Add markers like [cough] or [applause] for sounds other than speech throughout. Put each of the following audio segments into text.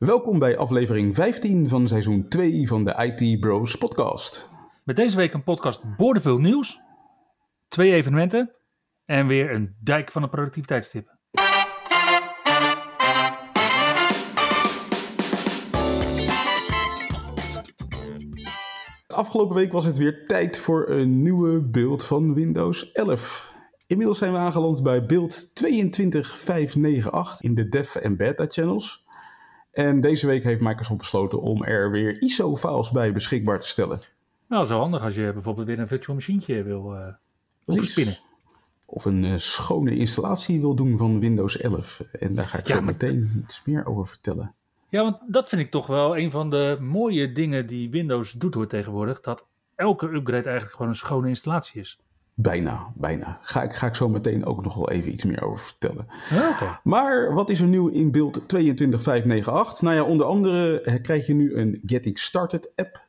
Welkom bij aflevering 15 van seizoen 2 van de IT Bros podcast. Met deze week een podcast boordevol nieuws, twee evenementen en weer een dijk van een productiviteitstip. Afgelopen week was het weer tijd voor een nieuwe beeld van Windows 11. Inmiddels zijn we aangeland bij beeld 22598 in de dev en beta channels. En deze week heeft Microsoft besloten om er weer ISO-files bij beschikbaar te stellen. Nou, zo handig als je bijvoorbeeld weer een virtual machine wil uh, opspinnen. Of een uh, schone installatie wil doen van Windows 11. En daar ga ik ja, zo meteen iets meer over vertellen. Ja, want dat vind ik toch wel een van de mooie dingen die Windows doet hoor tegenwoordig. Dat elke upgrade eigenlijk gewoon een schone installatie is. Bijna, bijna. Ga ik, ga ik zo meteen ook nog wel even iets meer over vertellen. Maar wat is er nieuw in beeld 22598? Nou ja, onder andere eh, krijg je nu een Getting Started app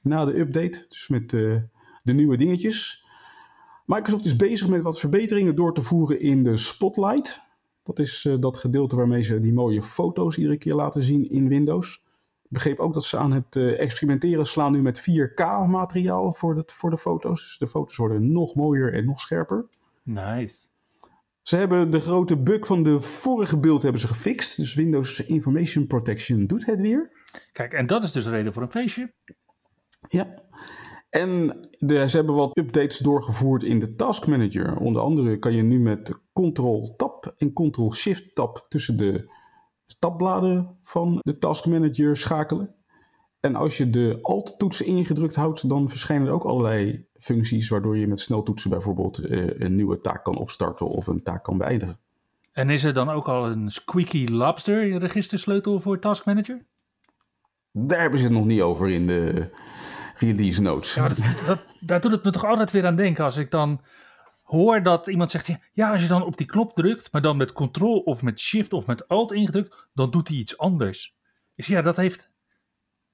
na de update. Dus met uh, de nieuwe dingetjes. Microsoft is bezig met wat verbeteringen door te voeren in de Spotlight. Dat is uh, dat gedeelte waarmee ze die mooie foto's iedere keer laten zien in Windows begreep ook dat ze aan het uh, experimenteren slaan nu met 4K materiaal voor de, voor de foto's. Dus de foto's worden nog mooier en nog scherper. Nice. Ze hebben de grote bug van de vorige beeld hebben ze gefixt. Dus Windows Information Protection doet het weer. Kijk, en dat is dus de reden voor een feestje. Ja. En de, ze hebben wat updates doorgevoerd in de Task Manager. Onder andere kan je nu met Ctrl-Tab en Ctrl-Shift-Tab tussen de tabbladen van de Task Manager schakelen. En als je de Alt-toetsen ingedrukt houdt, dan verschijnen er ook allerlei functies waardoor je met sneltoetsen bijvoorbeeld eh, een nieuwe taak kan opstarten of een taak kan beëindigen. En is er dan ook al een Squeaky Lobster registersleutel voor Task Manager? Daar hebben ze het nog niet over in de release notes. Ja, dat, dat, daar doet het me toch altijd weer aan denken als ik dan hoor dat iemand zegt, ja, als je dan op die knop drukt, maar dan met Ctrl of met Shift of met Alt ingedrukt, dan doet hij iets anders. Dus ja, dat heeft,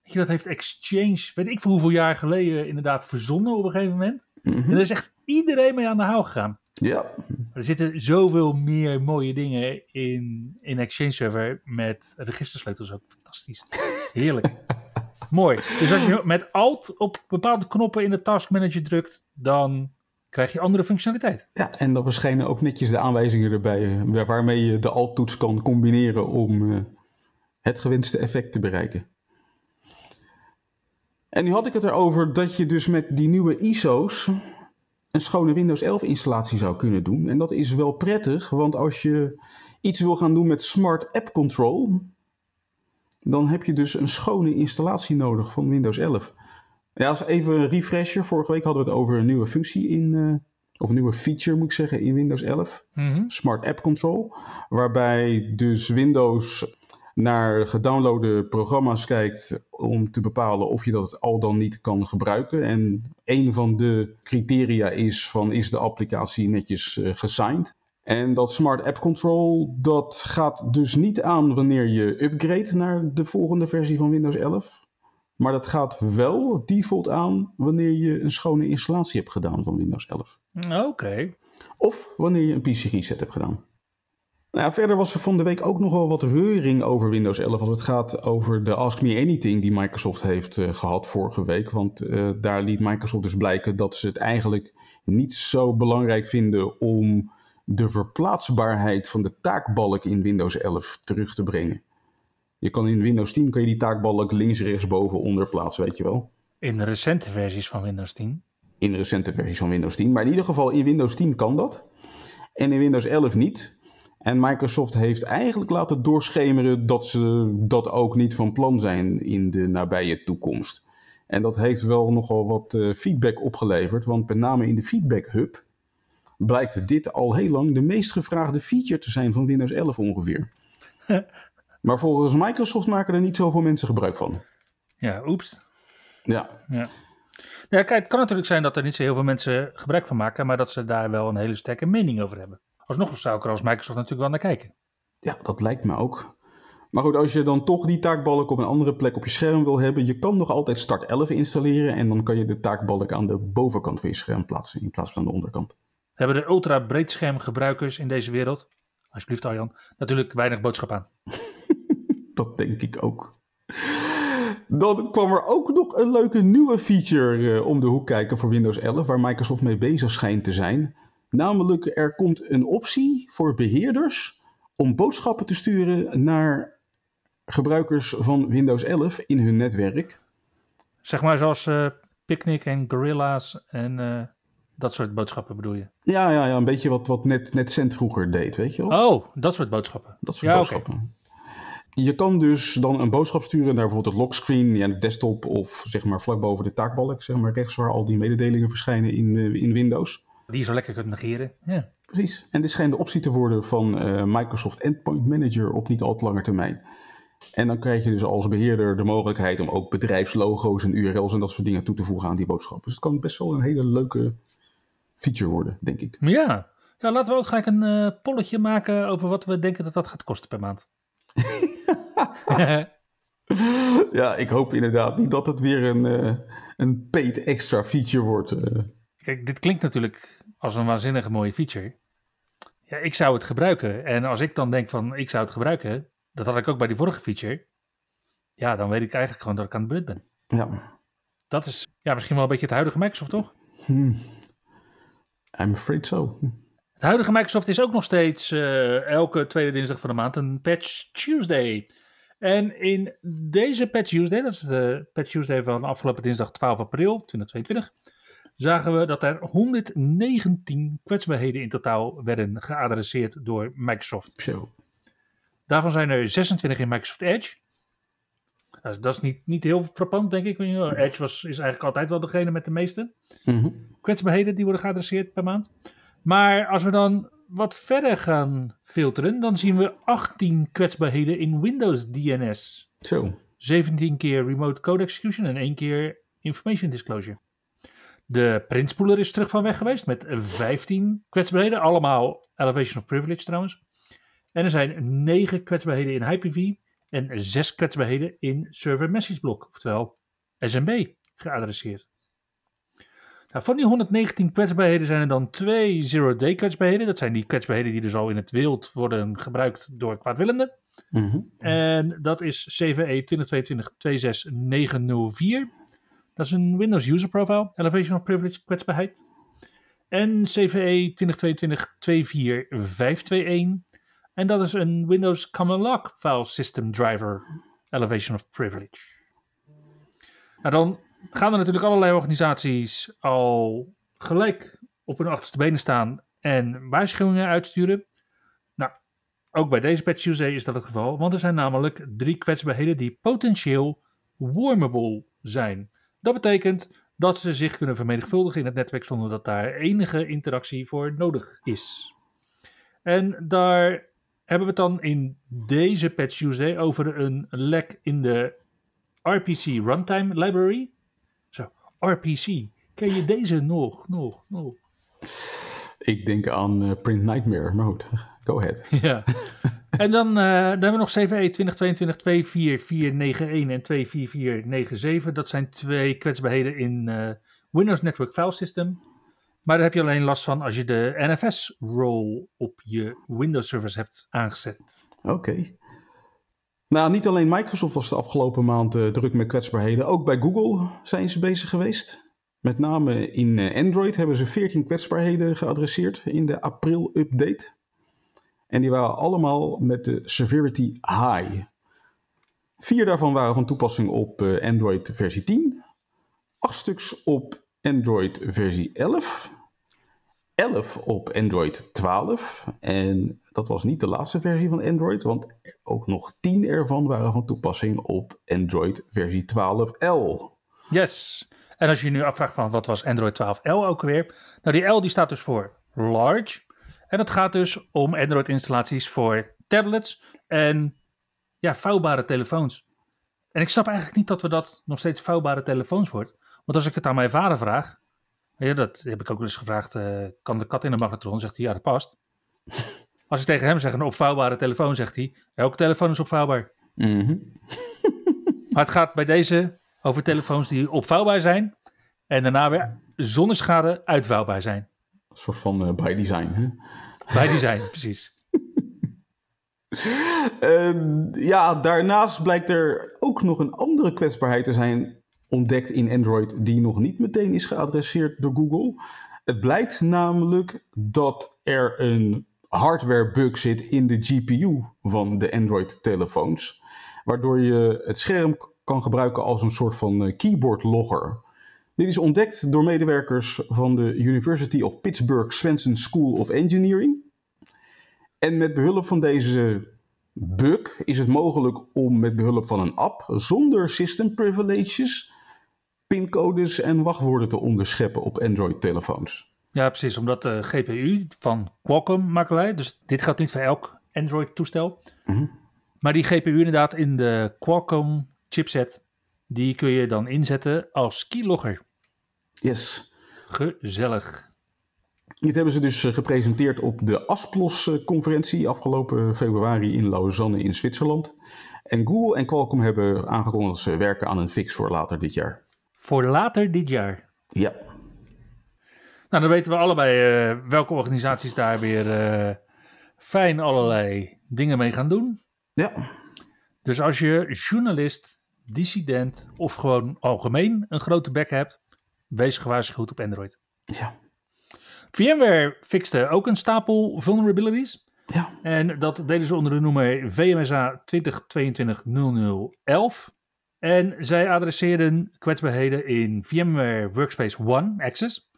dat heeft Exchange, weet ik voor hoeveel jaar geleden, inderdaad verzonnen op een gegeven moment. Mhm. En daar is echt iedereen mee aan de haal gegaan. Ja. Er zitten zoveel meer mooie dingen in, in Exchange Server met registersleutels ook. Fantastisch. Heerlijk. [laughs] Mooi. Dus als je met Alt op bepaalde knoppen in de Task Manager drukt, dan krijg je andere functionaliteit. Ja, en dan verschijnen ook netjes de aanwijzingen erbij eh, waarmee je de alt-toets kan combineren om uh, het gewenste effect te bereiken. En nu had ik het erover dat je dus met die nieuwe ISO's een schone Windows 11 installatie zou kunnen doen. En dat is wel prettig, want als je iets wil gaan doen met Smart App Control, dan heb je dus een schone installatie nodig van Windows 11. Ja, als even een refresher. Vorige week hadden we het over een nieuwe functie in, uh, of een nieuwe feature moet ik zeggen, in Windows 11. Mhm. Smart App Control. Waarbij dus Windows naar gedownloade programma's kijkt om te bepalen of je dat al dan niet kan gebruiken. En een van de criteria is van is de applicatie netjes uh, gesigned. En dat Smart App Control, dat gaat dus niet aan wanneer je upgrade naar de volgende versie van Windows 11. Maar dat gaat wel default aan wanneer je een schone installatie hebt gedaan van Windows 11. Oké. Of wanneer je een PC reset hebt gedaan. Nou, verder was er van de week ook nog wel wat reuring over Windows 11 als het gaat over de Ask Me Anything die Microsoft heeft uh, gehad vorige week. Want uh, daar liet Microsoft dus blijken dat ze het eigenlijk niet zo belangrijk vinden om de verplaatsbaarheid van de taakbalk in Windows 11 terug te brengen. Je kan in Windows 10 kan je die taakbalk links, rechts, boven, onder plaatsen, weet je wel. In recente versies van Windows 10? In recente versies van Windows 10. Maar in ieder geval in Windows 10 kan dat. En in Windows 11 niet. En Microsoft heeft eigenlijk laten doorschemeren dat ze dat ook niet van plan zijn in de nabije toekomst. En dat heeft wel nogal wat uh, feedback opgeleverd, want met name in de Feedback Hub blijkt dit al heel lang de meest gevraagde feature te zijn van Windows 11 ongeveer. [laughs] Maar volgens Microsoft maken er niet zoveel mensen gebruik van. Ja, oeps. Ja. ja. Ja, kijk, het kan natuurlijk zijn dat er niet zo heel veel mensen gebruik van maken, maar dat ze daar wel een hele sterke mening over hebben. Alsnog zou ik er als Microsoft natuurlijk wel naar kijken. Ja, dat lijkt me ook. Maar goed, als je dan toch die taakbalk op een andere plek op je scherm wil hebben, je kan nog altijd Start 11 installeren en dan kan je de taakbalk aan de bovenkant van je scherm plaatsen in plaats van aan de onderkant. Hebben de ultra breedschermgebruikers in deze wereld, alsjeblieft Arjan, natuurlijk weinig boodschap aan. [laughs] dat denk ik ook. Dan kwam er ook nog een leuke nieuwe feature uh, om de hoek kijken voor Windows 11, waar Microsoft mee bezig schijnt te zijn. Namelijk, er komt een optie voor beheerders om boodschappen te sturen naar gebruikers van Windows 11 in hun netwerk. Zeg maar zoals uh, Picnic en Gorilla's en uh, dat soort boodschappen bedoel je? Ja, ja, ja een beetje wat, wat Net, NetCent vroeger deed, weet je wel? Oh, dat soort boodschappen. Dat soort ja, boodschappen. Okay. Je kan dus dan een boodschap sturen naar bijvoorbeeld het lockscreen, ja, de desktop of zeg maar vlak boven de taakbalk, zeg maar rechts waar al die mededelingen verschijnen in, uh, in Windows. Die je zo lekker kunt negeren. Ja. Precies. En dit schijnt de optie te worden van uh, Microsoft Endpoint Manager op niet al te lange termijn. En dan krijg je dus als beheerder de mogelijkheid om ook bedrijfslogo's en URL's en dat soort dingen toe te voegen aan die boodschap. Dus het kan best wel een hele leuke feature worden, denk ik. Ja, ja laten we ook gelijk een uh, polletje maken over wat we denken dat dat gaat kosten per maand. [laughs] [laughs] ja, ik hoop inderdaad niet dat het weer een, uh, een paid extra feature wordt. Uh. Kijk, dit klinkt natuurlijk als een waanzinnige mooie feature. Ja, ik zou het gebruiken. En als ik dan denk van ik zou het gebruiken, dat had ik ook bij die vorige feature. Ja, dan weet ik eigenlijk gewoon dat ik aan de beurt ben. Ja. Dat is ja, misschien wel een beetje het huidige Microsoft, toch? Hmm. I'm afraid so. Het huidige Microsoft is ook nog steeds uh, elke tweede dinsdag van de maand een Patch Tuesday. En in deze Patch Tuesday, dat is de Patch Tuesday van afgelopen dinsdag 12 april 2022, zagen we dat er 119 kwetsbaarheden in totaal werden geadresseerd door Microsoft. Zo. Daarvan zijn er 26 in Microsoft Edge. Dat is, niet, niet heel frappant, denk ik. Edge was, is eigenlijk altijd wel degene met de meeste mm-hmm. kwetsbaarheden die worden geadresseerd per maand. Maar als we dan wat verder gaan filteren, dan zien we 18 kwetsbaarheden in Windows DNS. Zo. 17 keer Remote Code Execution en 1 keer Information Disclosure. De printspoeler is terug van weg geweest met 15 kwetsbaarheden. Allemaal Elevation of Privilege trouwens. En er zijn 9 kwetsbaarheden in Hyper-V en 6 kwetsbaarheden in Server Message Block, oftewel SMB, geadresseerd. Nou, van die 119 kwetsbaarheden zijn er dan twee zero-day kwetsbaarheden. Dat zijn die kwetsbaarheden die dus al in het wild worden gebruikt door kwaadwillenden. Mm-hmm. En dat is CVE 2022-26904. Dat is een Windows User Profile, Elevation of Privilege kwetsbaarheid. En CVE 2022-24521. En dat is een Windows Common Lock File System Driver, Elevation of Privilege. Nou, dan gaan er natuurlijk allerlei organisaties al gelijk op hun achterste benen staan en waarschuwingen uitsturen. Nou, ook bij deze Patch Tuesday is dat het geval, want er zijn namelijk drie kwetsbaarheden die potentieel wormable zijn. Dat betekent dat ze zich kunnen vermenigvuldigen in het netwerk zonder dat daar enige interactie voor nodig is. En daar hebben we het dan in deze Patch Tuesday over een lek in de RPC Runtime Library. RPC. Ken je deze nog, nog, nog? Ik denk aan uh, Print Nightmare, maar goed, go ahead. [laughs] Ja. en dan, uh, dan hebben we nog CVE 2022-24491 en 24497. Dat zijn twee kwetsbaarheden in uh, Windows Network File System. Maar daar heb je alleen last van als je de NFS-role op je Windows-servers hebt aangezet. Oké. Nou, niet alleen Microsoft was de afgelopen maand uh, druk met kwetsbaarheden. Ook bij Google zijn ze bezig geweest. Met name in uh, Android hebben ze 14 kwetsbaarheden geadresseerd in de april-update. En die waren allemaal met de severity high. Vier daarvan waren van toepassing op uh, Android versie 10. Acht stuks op Android versie 11. 11 op Android 12. En dat was niet de laatste versie van Android, want ook nog 10 ervan waren van toepassing op Android versie 12L. Yes. En als je je nu afvraagt van wat was Android 12L ook weer? Nou, die L die staat dus voor large. En het gaat dus om Android installaties voor tablets en ja, vouwbare telefoons. En ik snap eigenlijk niet dat we dat nog steeds vouwbare telefoons wordt. Want als ik het aan mijn vader vraag, ja, dat heb ik ook eens gevraagd, uh, kan de kat in de magnetron? Zegt hij, ja, dat past. [laughs] Als ik tegen hem zeg een opvouwbare telefoon, zegt hij, elke telefoon is opvouwbaar. Mhm. [laughs] maar het gaat bij deze over telefoons die opvouwbaar zijn en daarna weer zonder schade uitvouwbaar zijn. Een soort van uh, by design, hè? By design, [laughs] precies. Uh, ja, daarnaast blijkt er ook nog een andere kwetsbaarheid te zijn ontdekt in Android die nog niet meteen is geadresseerd door Google. Het blijkt namelijk dat er een hardware bug zit in de GPU van de Android telefoons, waardoor je het scherm kan gebruiken als een soort van eh, keyboard logger. Dit is ontdekt door medewerkers van de University of Pittsburgh Swenson School of Engineering. En met behulp van deze bug is het mogelijk om met behulp van een app zonder system privileges pincodes en wachtwoorden te onderscheppen op Android-telefoons. Ja, precies, omdat de GPU van Qualcomm maakt Dus dit gaat niet voor elk Android-toestel. Mhm. Maar die GPU inderdaad in de Qualcomm chipset, die kun je dan inzetten als keylogger. Yes. Gezellig. Dit hebben ze dus eh, gepresenteerd op de ASPLOS-conferentie afgelopen februari in Lausanne in Zwitserland. En Google en Qualcomm hebben aangekondigd dat ze werken aan een fix voor later dit jaar. Voor later dit jaar? Ja. Nou, dan weten we allebei uh, welke organisaties daar weer uh, fijn allerlei dingen mee gaan doen. Ja. Dus als je journalist, dissident of gewoon algemeen een grote bek hebt, wees gewaarschuwd op Android. Ja. VMware fixte ook een stapel vulnerabilities. Ja. En dat deden ze onder de noemer VMSA 2022-0011. En zij adresseerden kwetsbaarheden in VMware Workspace ONE Access,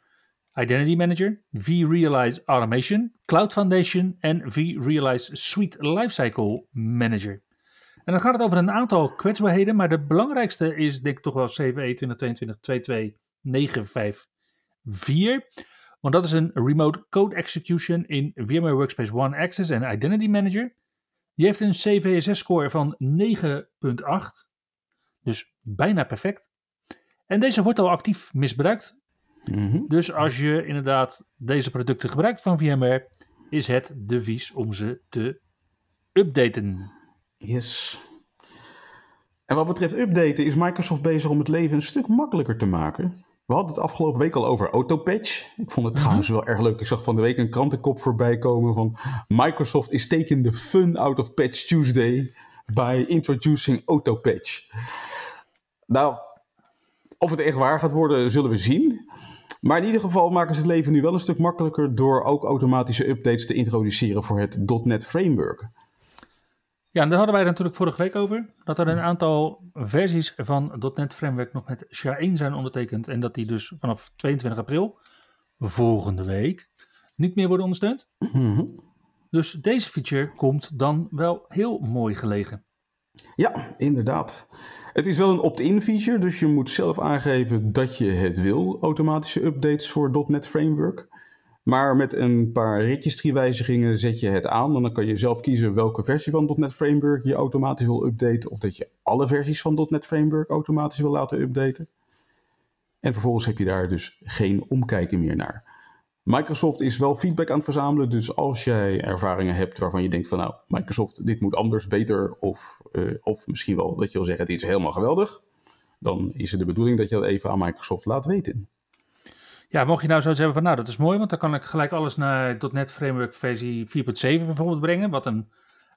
Identity Manager, vRealize Automation, Cloud Foundation en vRealize Suite Lifecycle Manager. En dan gaat het over een aantal kwetsbaarheden, maar de belangrijkste is denk ik toch wel CVE 2022-22954. Want dat is een remote code execution in VMware Workspace ONE Access en Identity Manager. Die heeft een CVSS-score van 9.8. Dus bijna perfect. En deze wordt al actief misbruikt. Mhm. Dus als je inderdaad deze producten gebruikt van VMware, is het devies om ze te updaten. Yes. En wat betreft updaten is Microsoft bezig om het leven een stuk makkelijker te maken. We hadden het afgelopen week al over Autopatch. Ik vond het Mhm. trouwens wel erg leuk. Ik zag van de week een krantenkop voorbij komen van Microsoft is taking the fun out of Patch Tuesday by introducing Autopatch. Nou, of het echt waar gaat worden, zullen we zien. Maar in ieder geval maken ze het leven nu wel een stuk makkelijker door ook automatische updates te introduceren voor het .NET Framework. Ja, en daar hadden wij natuurlijk vorige week over. Dat er een aantal versies van .NET Framework nog met SHA-1 zijn ondertekend. En dat die dus vanaf 22 april, volgende week, niet meer worden ondersteund. Mhm. Dus deze feature komt dan wel heel mooi gelegen. Ja, inderdaad. Het is wel een opt-in feature, dus je moet zelf aangeven dat je het wil, automatische updates voor .NET Framework. Maar met een paar registry-wijzigingen zet je het aan en dan kan je zelf kiezen welke versie van .NET Framework je automatisch wil updaten of dat je alle versies van .NET Framework automatisch wil laten updaten. En vervolgens heb je daar dus geen omkijken meer naar. Microsoft is wel feedback aan het verzamelen, dus als jij ervaringen hebt waarvan je denkt van nou, Microsoft, dit moet anders, beter, of, uh, of misschien wel dat je wil zeggen, dit is helemaal geweldig, dan is het de bedoeling dat je dat even aan Microsoft laat weten. Ja, mocht je nou zoiets hebben van nou, dat is mooi, want dan kan ik gelijk alles naar .NET Framework versie 4.7 bijvoorbeeld brengen, wat een,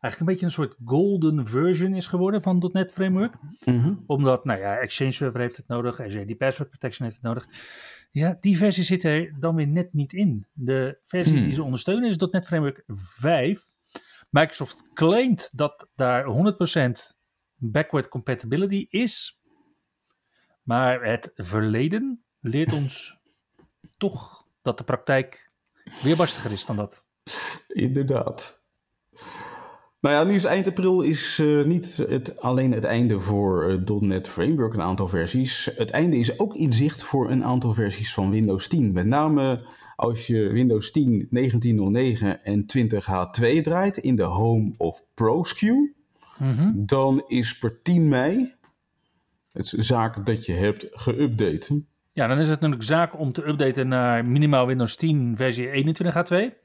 eigenlijk een beetje een soort golden version is geworden van .NET Framework. Mm -hmm. Omdat, nou ja, Exchange Server heeft het nodig, die Password Protection heeft het nodig. Ja, die versie zit er dan weer net niet in. De versie Hmm. die ze ondersteunen is .NET Framework 5. Microsoft claimt dat daar 100% backward compatibility is. Maar het verleden leert ons [laughs] toch dat de praktijk weerbarstiger is dan dat. Inderdaad. Nou ja, nu is eind april is uh, niet het, alleen het einde voor uh, .NET Framework, een aantal versies. Het einde is ook in zicht voor een aantal versies van Windows 10. Met name als je Windows 10 1909 en 20H2 draait in de Home of Pro SKU, Mm -hmm. dan is per 10 mei het zaak dat je hebt geüpdate. Ja, dan is het natuurlijk zaak om te updaten naar minimaal Windows 10 versie 21H2.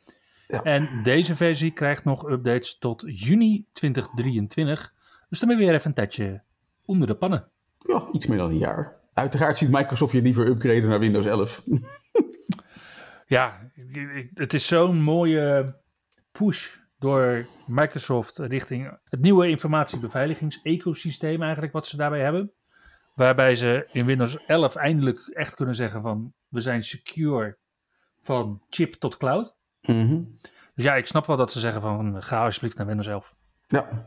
Ja. En deze versie krijgt nog updates tot juni 2023. Dus dan ben je weer even een tijdje onder de pannen. Ja, iets meer dan een jaar. Uiteraard ziet Microsoft je liever upgraden naar Windows 11. [laughs] ja, het is zo'n mooie push door Microsoft richting het nieuwe informatiebeveiligings-ecosysteem eigenlijk wat ze daarbij hebben. Waarbij ze in Windows 11 eindelijk echt kunnen zeggen van we zijn secure van chip tot cloud. Mhm. Dus ja, ik snap wel dat ze zeggen van ga alsjeblieft naar Windows 11. Ja,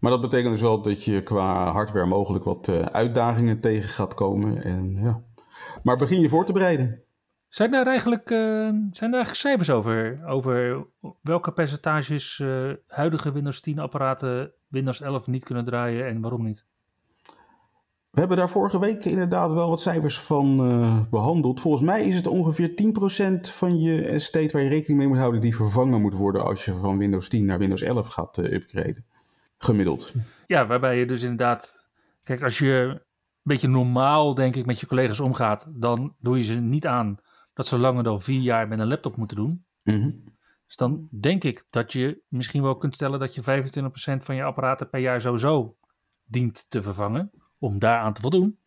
maar dat betekent dus wel dat je qua hardware mogelijk wat uh, uitdagingen tegen gaat komen. En, ja. Maar begin je voor te bereiden. Zijn er eigenlijk, uh, zijn er eigenlijk cijfers over, over welke percentages uh, huidige Windows 10 apparaten Windows 11 niet kunnen draaien en waarom niet? We hebben daar vorige week inderdaad wel wat cijfers van uh, behandeld. Volgens mij is het ongeveer 10% van je estate waar je rekening mee moet houden die vervangen moet worden als je van Windows 10 naar Windows 11 gaat uh, upgraden. Gemiddeld. Ja, waarbij je dus inderdaad. Kijk, als je een beetje normaal, denk ik, met je collega's omgaat, dan doe je ze niet aan dat ze langer dan vier jaar met een laptop moeten doen. Mhm. Dus dan denk ik dat je misschien wel kunt stellen dat je 25% van je apparaten per jaar sowieso dient te vervangen om daaraan te voldoen.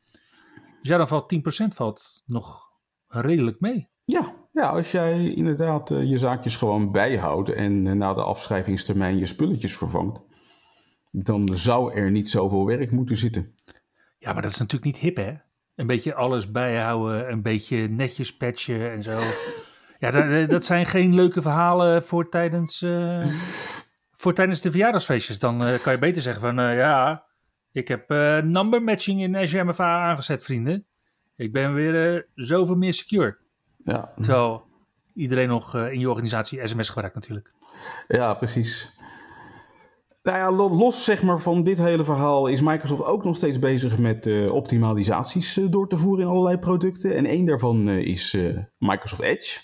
Dus ja, dan valt 10% valt nog redelijk mee. Ja, ja als jij inderdaad uh, je zaakjes gewoon bijhoudt en uh, na de afschrijvingstermijn je spulletjes vervangt, dan zou er niet zoveel werk moeten zitten. Ja, maar dat is natuurlijk niet hip, hè? Een beetje alles bijhouden, een beetje netjes patchen en zo. [laughs] Ja, dat, eh, dat zijn geen leuke verhalen voor tijdens, uh, voor tijdens de verjaardagsfeestjes. Dan kan je beter zeggen van, ja, ik heb number matching in Azure MFA aangezet, vrienden. Ik ben weer zoveel meer secure. Ja. Terwijl iedereen nog in je organisatie sms gebruikt natuurlijk. Ja, precies. Nou ja, los zeg maar, van dit hele verhaal is Microsoft ook nog steeds bezig met uh, optimalisaties uh, door te voeren in allerlei producten. En één daarvan uh, is Microsoft Edge.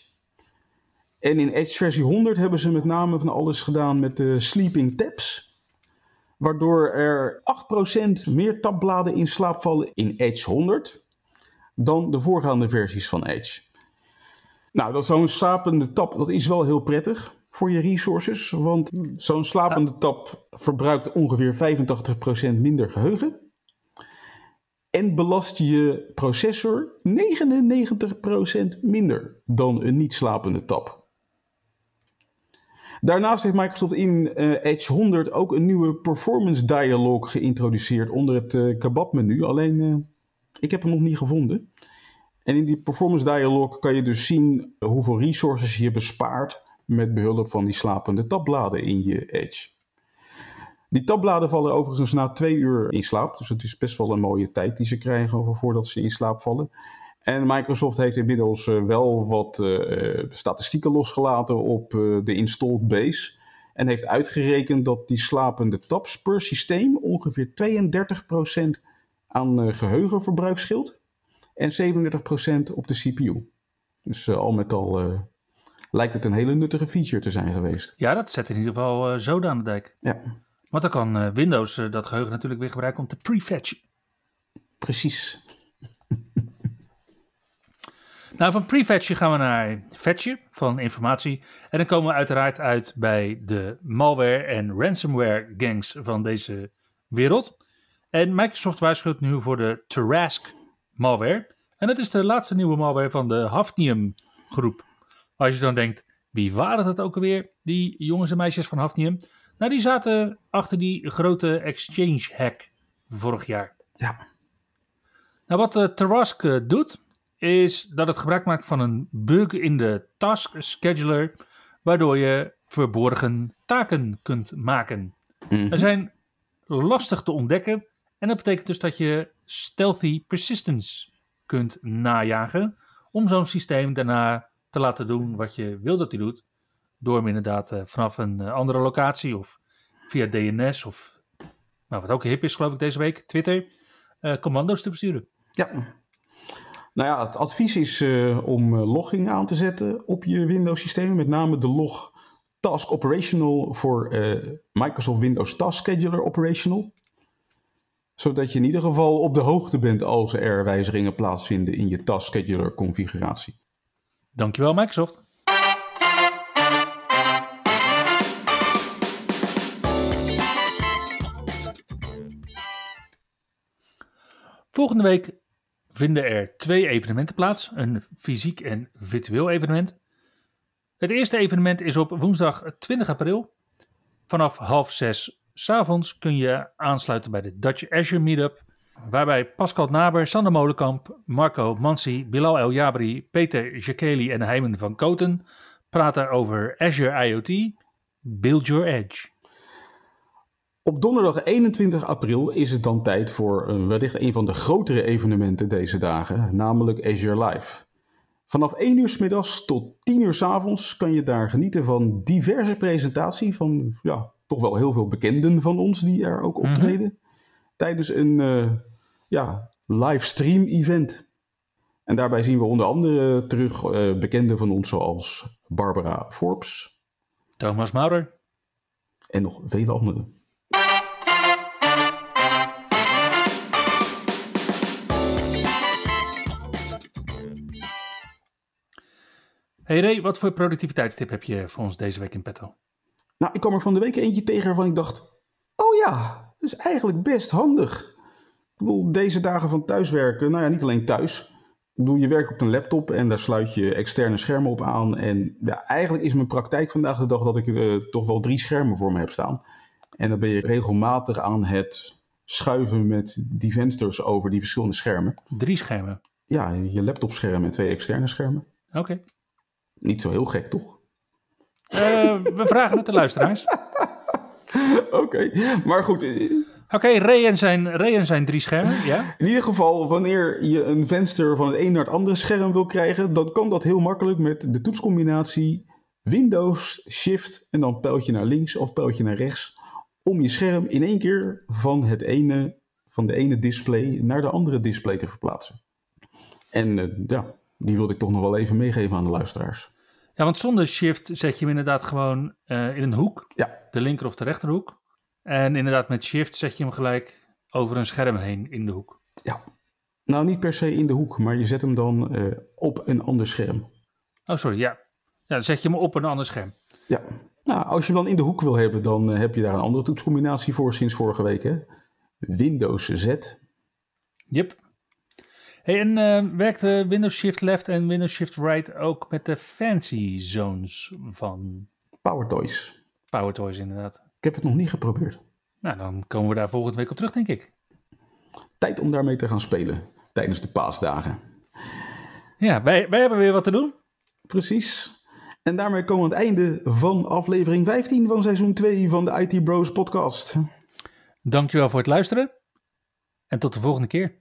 En in Edge versie 100 hebben ze met name van alles gedaan met de sleeping tabs. Waardoor er 8% meer tabbladen in slaap vallen in Edge 100 dan de voorgaande versies van Edge. Nou, dat zo'n slapende tab, dat is wel heel prettig voor je resources. Want zo'n slapende tab verbruikt ongeveer 85% minder geheugen. En belast je processor 99% minder dan een niet slapende tab. Daarnaast heeft Microsoft in uh, Edge 100 ook een nieuwe performance dialog geïntroduceerd onder het uh, kebabmenu. Alleen, uh, ik heb hem nog niet gevonden. En in die performance dialog kan je dus zien hoeveel resources je bespaart met behulp van die slapende tabbladen in je Edge. Die tabbladen vallen overigens na twee uur in slaap, dus het is best wel een mooie tijd die ze krijgen voordat ze in slaap vallen. En Microsoft heeft inmiddels uh, wel wat uh, statistieken losgelaten op de installed base. En heeft uitgerekend dat die slapende tabs per systeem ongeveer 32% aan geheugenverbruik scheelt. En 37% op de CPU. Dus al met al lijkt het een hele nuttige feature te zijn geweest. Ja, dat zet in ieder geval zoden aan de dijk. Ja. Want dan kan Windows dat geheugen natuurlijk weer gebruiken om te prefetchen. Precies. Nou, van prefetchen gaan we naar fetchen van informatie. En dan komen we uiteraard uit bij de malware en ransomware gangs van deze wereld. En Microsoft waarschuwt nu voor de Tarask malware. En dat is de laatste nieuwe malware van de Hafnium groep. Als je dan denkt, wie waren dat ook alweer, die jongens en meisjes van Hafnium? Nou, die zaten achter die grote exchange hack vorig jaar. Ja. Nou, wat uh, Tarask uh, doet, is dat het gebruik maakt van een bug in de task scheduler, waardoor je verborgen taken kunt maken. Mm Er zijn lastig te ontdekken en dat betekent dus dat je stealthy persistence kunt najagen om zo'n systeem daarna te laten doen wat je wil dat hij doet. Door hem inderdaad uh, vanaf een uh, andere locatie of via DNS of nou, wat ook hip is geloof ik deze week, Twitter, uh, commando's te versturen. Ja. Nou ja, het advies is om logging aan te zetten op je Windows systeem. Met name de log Task Operational voor Microsoft Windows Task Scheduler Operational. zodat je in ieder geval op de hoogte bent als er wijzigingen plaatsvinden in je task scheduler configuratie. Dankjewel Microsoft. Volgende week vinden er twee evenementen plaats: een fysiek en virtueel evenement. Het eerste evenement is op woensdag 20 april. Vanaf half zes s'avonds kun je aansluiten bij de Dutch Azure Meetup. Waarbij Pascal Naber, Sander Molenkamp, Marco Mansi, Bilal El Jabri, Peter Jacqueli en Heimen van Koten praten over Azure IoT, Build Your Edge. Op donderdag 21 april is het dan tijd voor een, wellicht een van de grotere evenementen deze dagen, namelijk Azure Live. Vanaf 1 uur s middags tot 10 uur s avonds kan je daar genieten van diverse presentaties van ja, toch wel heel veel bekenden van ons die er ook mhm. optreden. Tijdens een uh, ja, livestream event. En daarbij zien we onder andere terug uh, bekenden van ons zoals Barbara Forbes. Thomas Maurer. En nog vele anderen. Hey Ray, wat voor productiviteitstip heb je voor ons deze week in petto? Nou, ik kwam er van de week eentje tegen waarvan ik dacht... Oh ja, dat is eigenlijk best handig. Ik bedoel, deze dagen van thuiswerken, nou ja, niet alleen thuis. Doe je werk op een laptop en daar sluit je externe schermen op aan. En ja, eigenlijk is mijn praktijk vandaag de dag dat ik uh, toch wel drie schermen voor me heb staan. En dan ben je regelmatig aan het schuiven met die vensters over die verschillende schermen. Drie schermen? Ja, je laptopscherm en twee externe schermen. Oké. Niet zo heel gek, toch? Uh, we vragen het de luisteraars. [laughs] Oké, maar goed. Eh, Oké, okay, en zijn, zijn drie schermen, ja? In ieder geval, wanneer je een venster van het een naar het andere scherm wil krijgen, dan kan dat heel makkelijk met de toetscombinatie Windows, Shift en dan pijltje naar links of pijltje naar rechts. Om je scherm in één keer van, het ene, van de ene display naar de andere display te verplaatsen. En uh, ja, die wilde ik toch nog wel even meegeven aan de luisteraars. Ja, want zonder shift zet je hem inderdaad gewoon uh, in een hoek. Ja. De linker of de rechterhoek. En inderdaad met shift zet je hem gelijk over een scherm heen in de hoek. Ja. Nou, niet per se in de hoek, maar je zet hem dan uh, op een ander scherm. Oh, sorry, ja. Ja, dan zet je hem op een ander scherm. Ja. Nou, als je hem dan in de hoek wil hebben, dan uh, heb je daar een andere toetscombinatie voor sinds vorige week. Hè? Windows Z. Yep. Hey, en uh, werkt Windows Shift Left en Windows Shift Right ook met de fancy zones van PowerToys? PowerToys, inderdaad. Ik heb het nog niet geprobeerd. Nou, dan komen we daar volgende week op terug, denk ik. Tijd om daarmee te gaan spelen tijdens de paasdagen. Ja, wij, wij hebben weer wat te doen. Precies. En daarmee komen we aan het einde van aflevering 15 van seizoen 2 van de IT Bros podcast. Dankjewel voor het luisteren. En tot de volgende keer.